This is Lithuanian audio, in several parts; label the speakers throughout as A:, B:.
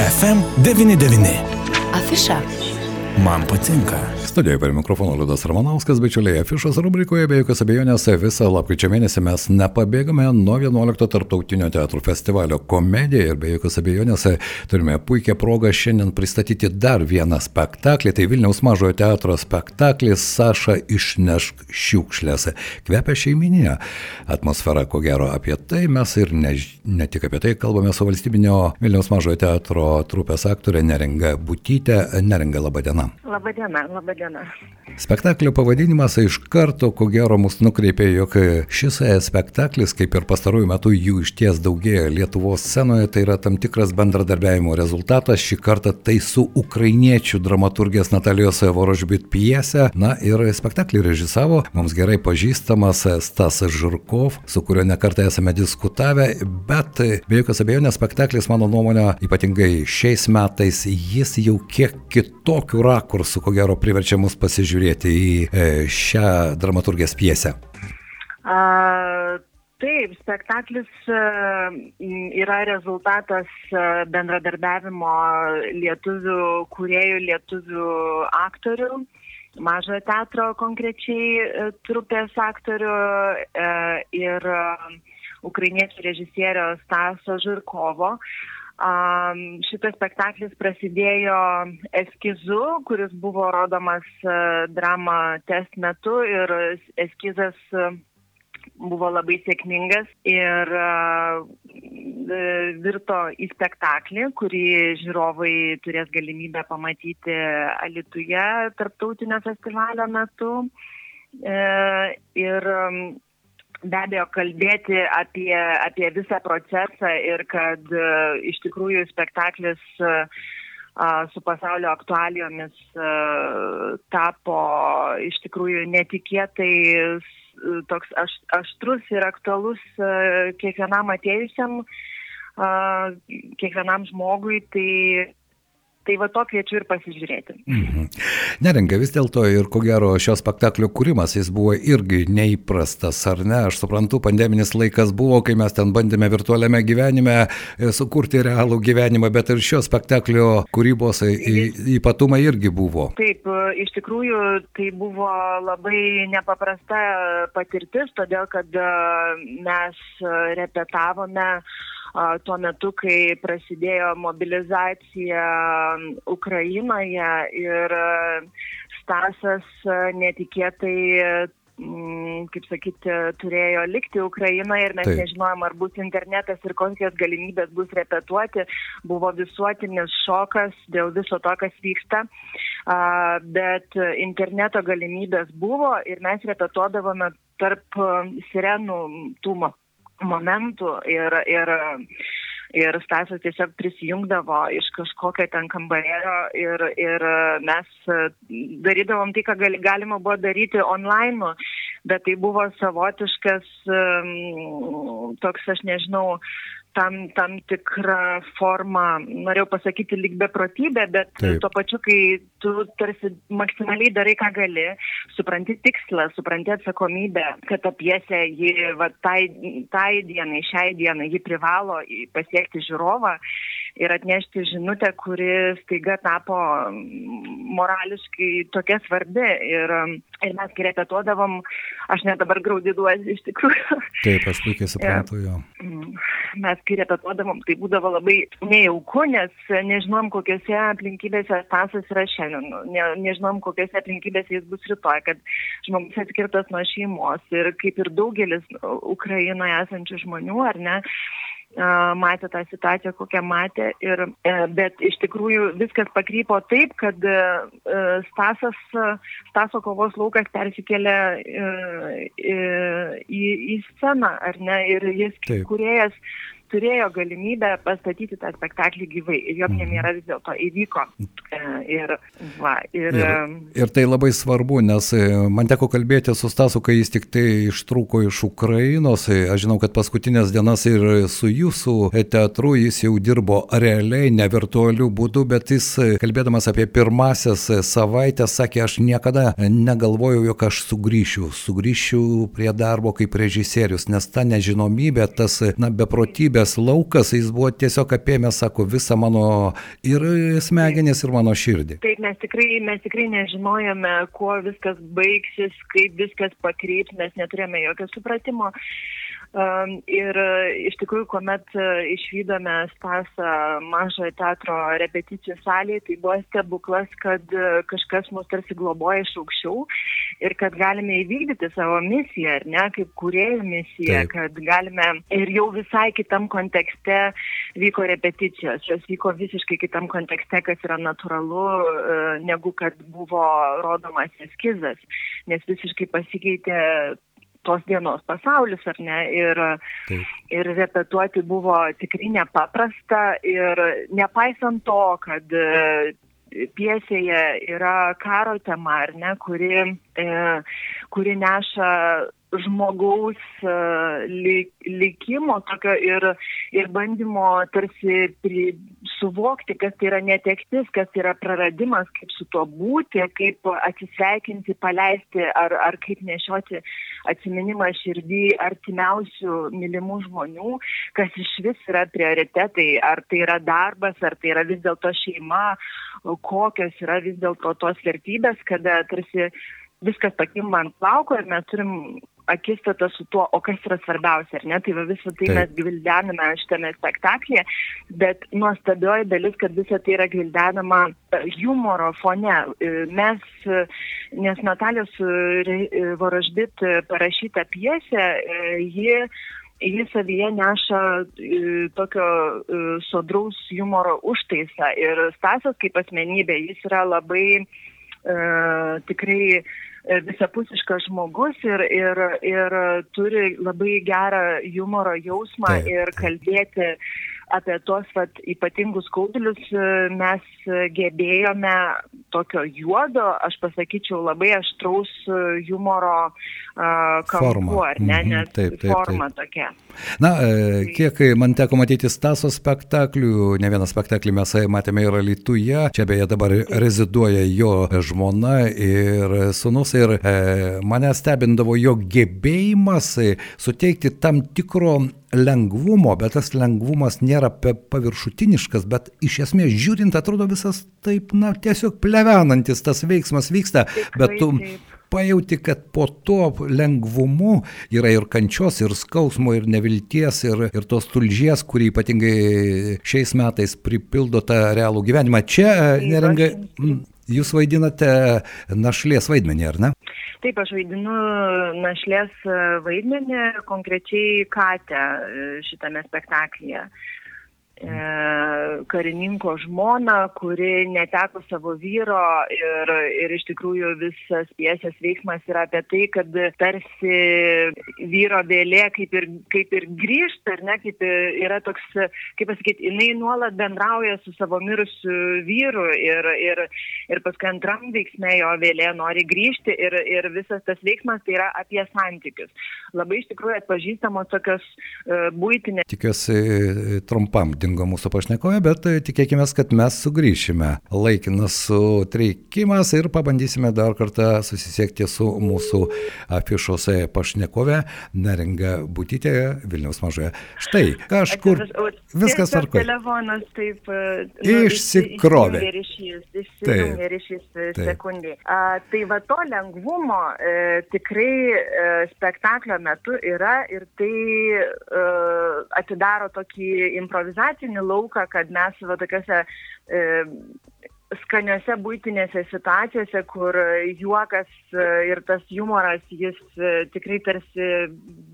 A: FM99.
B: Afiša.
A: Man patinka.
C: Studijoje prie mikrofono Liudas Ramanauskas, bičiuliai, afišos rubrikoje be jokios abejonės visą lapkričio mėnesį mes nepabėgame nuo 11 tarptautinio teatrų festivalio komedija ir be jokios abejonės turime puikią progą šiandien pristatyti dar vieną spektaklį. Tai Vilniaus mažojo teatro spektaklis Saša išnešk šiukšlės. Kvepia šeiminė atmosfera, ko gero apie tai mes ir ne, ne tik apie tai kalbame su valstybinio Vilniaus mažojo teatro trupės aktorė Neringa Butytė. Neringa, laba diena.
D: Labą dieną, dieną.
C: Spektaklio pavadinimas iš karto, ko gero, mus nukreipė, jog šis spektaklis, kaip ir pastarųjų metų jų iš ties daugėja Lietuvos scenoje, tai yra tam tikras bendradarbiavimo rezultatas. Šį kartą tai su ukrainiečių dramaturgės Natalijos Vorožbit pjesė. Na ir spektaklį režisavo mums gerai pažįstamas Stasas Žurkov, su kuriuo nekartą esame diskutavę, bet be jokios abejonės spektaklis, mano nuomonė, ypatingai šiais metais, jis jau kiek kitokių rakursų, ko gero, priverčia mus pasižiūrėti į e, šią dramaturgės pjesę?
D: A, taip, spektaklis a, yra rezultatas a, bendradarbiavimo lietuvių kuriejų, lietuvių aktorių. Mažojo teatro konkrečiai trupės aktorių ir ukrainiečių režisierio Staso Žirkovo. Šitas spektaklis prasidėjo eskizu, kuris buvo rodomas uh, drama test metu ir eskizas uh, buvo labai sėkmingas ir uh, virto į spektaklį, kurį žiūrovai turės galimybę pamatyti Alituje tarptautinio festivalio metu. Ir be abejo kalbėti apie, apie visą procesą ir kad uh, iš tikrųjų spektaklis uh, su pasaulio aktualijomis uh, tapo iš tikrųjų netikėtai toks aš, aštrus ir aktualus kiekvienam atėjusiam, kiekvienam žmogui, tai Tai va to kviečiu ir pasižiūrėti.
C: Mhm. Neringa, vis dėlto ir ko gero šio spektaklio kūrimas jis buvo irgi neįprastas, ar ne? Aš suprantu, pandeminis laikas buvo, kai mes ten bandėme virtualiame gyvenime e, sukurti realų gyvenimą, bet ir šio spektaklio kūrybos ypatumai irgi buvo.
D: Taip, e, iš tikrųjų tai buvo labai nepaprasta patirtis, todėl kad e, mes repetavome tuo metu, kai prasidėjo mobilizacija Ukrainoje ir Stasas netikėtai kaip sakyti, turėjo likti Ukrainoje ir mes Taip. nežinojom, ar bus internetas ir kokios galimybės bus repetuoti. Buvo visuotinis šokas dėl viso to, kas vyksta, bet interneto galimybės buvo ir mes repetuodavome tarp sirenų tų momentų ir, ir, ir Stasas tiesiog prisijungdavo iš kažkokio ten kambarėlio ir, ir mes darydavom tai, ką gali, galima buvo daryti online, bet tai buvo savotiškas toks, aš nežinau, tam, tam tikrą formą, norėjau pasakyti, lyg beprotybė, bet Taip. tuo pačiu, kai tu tarsi maksimaliai darai, ką gali, supranti tikslą, supranti atsakomybę, kad ta piesė, ji va, tai, tai dienai, šiai dienai, ji privalo pasiekti žiūrovą ir atnešti žinutę, kuri staiga tapo morališkai tokia svarbi. Ir, ir mes, kai repetuodavom, aš net dabar graudiduosi iš tikrųjų.
C: Taip, aš puikiai suprantu jo.
D: Mm, mes, kai repetuodavom, tai būdavo labai nejauku, nes nežinom, kokiuose aplinkybėse Stasas yra šiandien, ne, nežinom, kokiuose aplinkybėse jis bus rytoj, kad žmogus atskirtas nuo šeimos ir kaip ir daugelis Ukrainoje esančių žmonių, ar ne, matė tą situaciją, kokią matė. Ir, e, bet iš tikrųjų viskas pakrypo taip, kad e, Stasas, Staso kovos laukas persikėlė e, į, į sceną, ar ne? Ir jis, kuriejas, turėjo galimybę pastatyti tą spektaklį gyvai ir jo mhm. premjera vis dėlto įvyko. E, ir, va, ir,
C: ir, ir tai labai svarbu, nes e, man teko kalbėti su Stasu, kai jis tik tai ištrūko iš Ukrainos. E, aš žinau, kad paskutinės dienas ir su jūsų teatru jis jau dirbo realiai, ne virtualiu būdu, bet jis kalbėdamas apie pirmasias savaitės sakė, aš niekada negalvojau, jog aš sugrįšiu, sugrįšiu prie darbo kaip režisierius, nes ta nežinomybė, tas, na, beprotybė siaubingas laukas, jis buvo tiesiog apėmęs, sako, visą mano ir smegenis, ir mano širdį.
D: Taip, mes tikrai, mes tikrai nežinojame, kuo viskas baigsis, kaip viskas pakryps, mes neturėjome jokio supratimo. Ir e, iš tikrųjų, kuomet e, išvykome Stasą mažojo teatro repeticijų salėje, tai buvo stebuklas, kad e, kažkas mus tarsi globoja iš aukščiau ir kad galime įvykdyti savo misiją, ar ne, kaip kuriejų misiją, Taip. kad galime ir jau visai kitam kontekste vyko repeticijos, jos vyko visiškai kitam kontekste, kas yra natūralu, negu kad buvo rodomas eskizas, nes visiškai pasikeitė tos dienos pasaulis, ar ne? Ir, Taip. ir repetuoti buvo tikrai nepaprasta ir nepaisant to, kad e, piesėje yra karo tema, ar ne, kuri, e, kuri neša žmogaus e, likimo tokio ir, ir bandymo tarsi pri, suvokti, kas tai yra netektis, kas tai yra praradimas, kaip su tuo būti, kaip atsisveikinti, paleisti ar, ar kaip nešioti atsiminimą širdį artimiausių mylimų žmonių, kas iš vis yra prioritetai, ar tai yra darbas, ar tai yra vis dėlto šeima, kokios yra vis dėlto tos vertybės, kada tarsi viskas pakimba ant plauko ir mes turim akistata su tuo, o kas yra svarbiausia, ar ne? Tai va visą tai Taip. mes gvildename šitame spektaklyje, bet nuostabioji dalis, kad visą tai yra gvildenama e, humoro fone. E, mes, e, nes Natalijos Vorožbit parašyta piesė, ji jis savyje neša tokio sodraus humoro užtaisą. Ir Stasas kaip asmenybė, jis yra labai uh, tikrai E, visapusiškas žmogus ir, ir, ir turi labai gerą humoro jausmą taip, ir kalbėti apie tuos vat, ypatingus skaudulius e, mes gebėjome tokio juodo, aš pasakyčiau, labai aštraus e, humoro kampu, ar ne, mhm, nes taip, taip, forma taip. tokia.
C: Na, kiek man teko matyti Staso spektaklių, ne vieną spektaklį mes matėme ir Lietuvoje, čia beje dabar reziduoja jo žmona ir sunus ir e, mane stebindavo jo gebėjimas suteikti tam tikro lengvumo, bet tas lengvumas nėra paviršutiniškas, bet iš esmės žiūrint atrodo visas taip, na, tiesiog plevenantis tas veiksmas vyksta, bet tu pajauti, kad po to lengvumu yra ir kančios, ir skausmo, ir nevilties, ir, ir tos tulžies, kurį ypatingai šiais metais pripildo tą realų gyvenimą. Čia, neringa, jūs vaidinate našlės vaidmenį, ar ne?
D: Taip, aš vaidinu našlės vaidmenį, konkrečiai Katę šitame spektaklyje. E, karininko žmoną, kuri neteko savo vyro ir, ir iš tikrųjų visas piesės veiksmas yra apie tai, kad tarsi vyro vėlė kaip ir, kaip ir grįžta, ar ne, kaip yra toks, kaip pasakyti, jinai nuolat bendrauja su savo mirusiu vyru ir, ir, ir paskui antram veiksme jo vėlė nori grįžti ir, ir visas tas veiksmas tai yra apie santykius. Labai iš tikrųjų atpažįstamos tokios uh, būtinės.
C: Tikiuosi e, trumpam dingo dingo mūsų pašnekovė, bet e, tikėkime, kad mes sugrįšime. Laikinas sutreikimas ir pabandysime dar kartą susisiekti su mūsų afišos pašnekovė Neringa Būtytė Vilniaus mažoje. Štai, kažkur viskas tvarkoja.
D: Telefonas taip.
C: E, nu, Išsikrovė.
D: Išsijungė ryšys e, sekundį. A, tai va to lengvumo e, tikrai e, spektaklio metu yra ir tai e, atidaro tokį improvizaciją emocinį lauką, kad mes va tokiuose e, skaniose būtinėse situacijose, kur juokas e, ir tas humoras, jis e, tikrai tarsi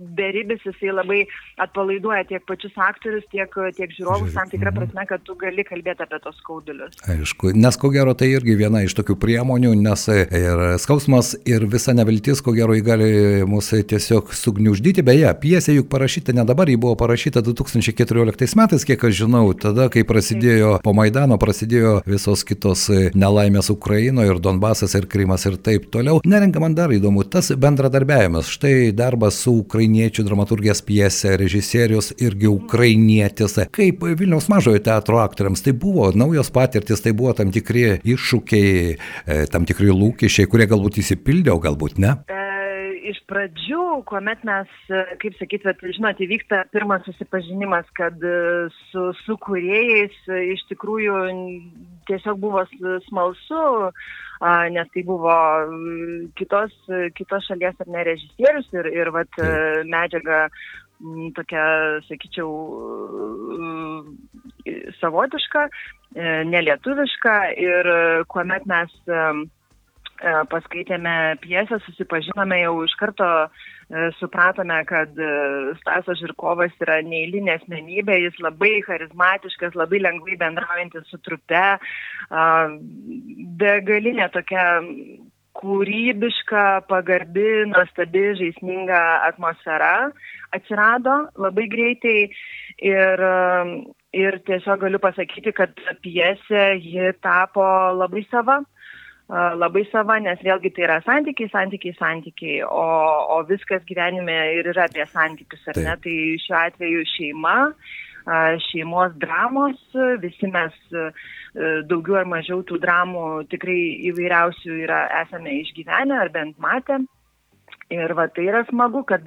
D: beribis, jisai labai atpalaiduoja tiek pačius aktorius, tiek, tiek žiūrovus, tam tikrą mhm. prasme, kad tu gali kalbėti apie tos skaudulius.
C: Aišku, nes ko gero tai irgi viena iš tokių priemonių, nes ir skausmas, ir visa neviltis, ko gero, gali mūsų tiesiog sugniuždyti. Beje, piesė juk parašyta ne dabar, ji buvo parašyta 2014 metais, kiek aš žinau, tada, kai prasidėjo po Maidano, prasidėjo visos kitos tos e, nelaimės Ukrainoje ir Donbasas ir Krymas ir taip toliau. Nerenka man dar įdomu, tas bendradarbiavimas, štai darbas su ukrainiečių dramaturgijos piesė, režisierius irgi ukrainietis. Kaip Vilniaus mažojo teatro aktoriams tai buvo naujos patirtis, tai buvo tam tikri iššūkiai, e, tam tikri lūkesčiai, kurie galbūt įsipildė, o galbūt ne.
D: E, iš pradžių, kuomet mes, kaip sakyt, bet, žinot, įvyksta pirmas susipažinimas, kad su, su kuriejais iš tikrųjų tiesiog buvo smalsu, nes tai buvo kitos, kitos šalies ar ne režisierius ir, ir vat, medžiaga tokia, sakyčiau, savotiška, nelietuviška ir kuomet mes E, paskaitėme pjesę, susipažinome jau iš karto, e, supratome, kad e, Stasas Žirkovas yra neįlinė asmenybė, jis labai charizmatiškas, labai lengvai bendraujantis su trupe, begalinė tokia kūrybiška, pagarbi, nuostabi, žaisminga atmosfera atsirado labai greitai ir, ir tiesiog galiu pasakyti, kad pjesė ji tapo labai sava labai sava, nes vėlgi tai yra santykiai, santykiai, santykiai, o, o viskas gyvenime ir yra apie santykius, ar Taip. ne? Tai šiuo atveju šeima, šeimos dramos, visi mes daugiau ar mažiau tų dramų tikrai įvairiausių yra, esame išgyvenę ar bent matę. Ir va tai yra smagu, kad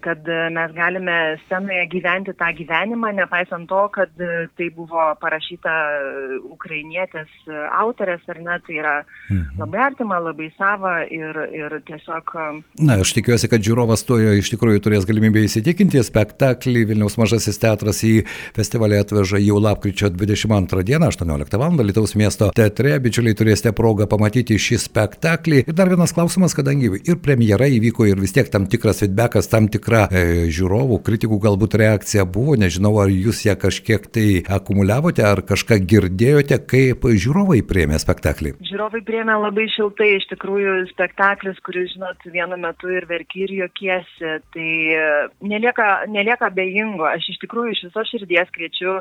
D: kad e, mes galime scenoje gyventi tą gyvenimą, nepaisant to, kad e, tai buvo parašyta e, ukrainietės autorės, ar ne, tai yra mhm. labai artima, labai sava ir, ir tiesiog...
C: Na, aš tikiuosi, kad žiūrovas tojo iš tikrųjų turės galimybę įsitikinti spektaklį. Vilniaus mažasis teatras į festivalį atveža jau lapkričio 22 dieną, 18 val. Lietuvos miesto teatre. Bičiuliai turėsite progą pamatyti šį spektaklį. Ir dar vienas klausimas, kadangi ir premjera įvyko ir vis tiek tam tikras feedbackas, tam tikras tikra e, žiūrovų, kritikų galbūt reakcija buvo, nežinau, ar jūs ją kažkiek tai akumuliavote, ar kažką girdėjote, kaip žiūrovai priemė spektaklį.
D: Žiūrovai priemė labai šiltai, iš tikrųjų spektaklis, kuris, žinot, vienu metu ir verki ir jokiesi, tai e, nelieka, nelieka bejingo. Aš iš tikrųjų iš viso širdies kviečiu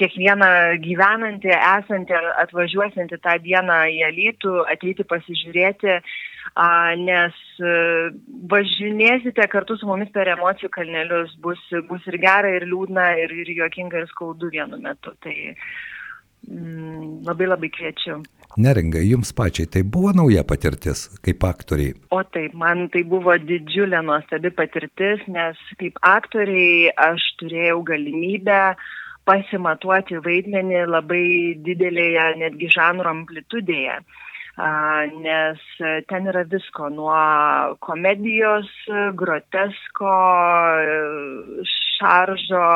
D: kiekvieną gyvenantį, esantį, atvažiuosiantį tą dieną į Alytų, ateiti pasižiūrėti nes e, važinėsite kartu su mumis per emocijų kalnelius, bus, bus ir gera, ir liūdna, ir, ir juokinga, ir skaudu vienu metu. Tai mm, labai labai kviečiu.
C: Neringa, jums pačiai tai buvo nauja patirtis kaip aktoriai?
D: O taip, man tai buvo didžiulė nuostabi patirtis, nes kaip aktoriai aš turėjau galimybę pasimatuoti vaidmenį labai didelėje netgi žanro amplitudėje nes ten yra visko nuo komedijos, grotesko, šaržo,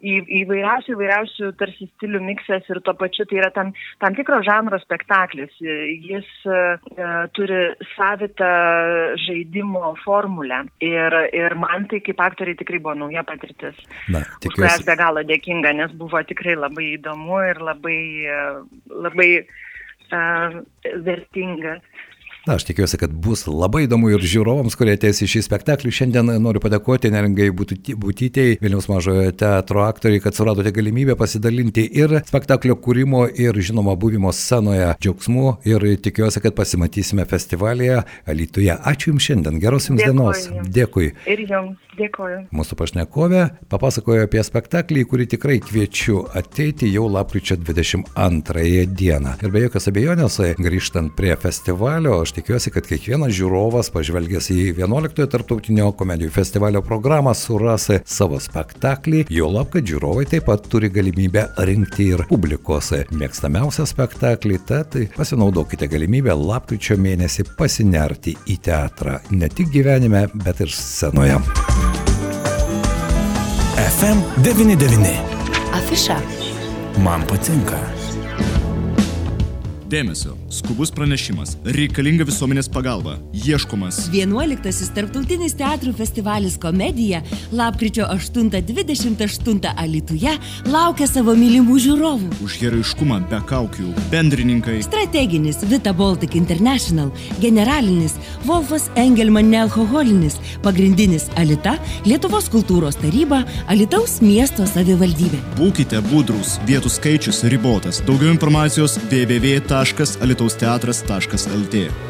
D: į, įvairiausių, įvairiausių tarsi stilių miksas ir tuo pačiu tai yra tam, tam tikro žanro spektaklis. Jis uh, turi savitą žaidimo formulę ir, ir man tai kaip aktoriai tikrai buvo nauja patirtis. Na, tikiuosi. Aš be galo dėkinga, nes buvo tikrai labai įdomu ir labai, labai vertinga.
C: Na, aš tikiuosi, kad bus labai įdomu ir žiūrovams, kurie ateis į šį spektaklį. Šiandien noriu padėkoti neringai būtytėjai, Vilniaus mažojo teatro aktoriai, kad suradote galimybę pasidalinti ir spektaklio kūrimo, ir žinoma buvimo scenoje džiaugsmu. Ir tikiuosi, kad pasimatysime festivalyje Alytuje. Ačiū Jums šiandien, geros Jums dienos. Dėkui.
D: Ir Jums. Dėkuoju.
C: Mūsų pašnekovė papasakojo apie spektaklį, kurį tikrai kviečiu ateiti jau lapkričio 22 dieną. Ir be jokios abejonės, grįžtant prie festivalio, aš tikiuosi, kad kiekvienas žiūrovas, pažvelgęs į 11-ojo tarptautinio komedijų festivalio programą, suras savo spektaklį, jo lab, kad žiūrovai taip pat turi galimybę rinkti ir publikos mėgstamiausią spektaklį, tad pasinaudokite galimybę lapkričio mėnesį pasinerti į teatrą ne tik gyvenime, bet ir scenoje.
A: FM 99.
B: Afiša.
A: Man patinka.
E: Dėmesio, skubus pranešimas, reikalinga visuomenės pagalba, ieškomas.
B: 11-asis tarptautinis teatrų festivalis Komedija lapkričio 8-28 Alituje laukia savo mylimų žiūrovų.
E: Už heroiškumą be kaukių, bendrininkai.
B: Strateginis Vita Baltic International, generalinis Wolfas Engelman nealkoholinis, pagrindinis Alita, Lietuvos kultūros taryba, Alitaus miesto savivaldybė.
E: Būkite budrus, vietų skaičius ribotas. Daugiau informacijos www www.alitaus teatras.lt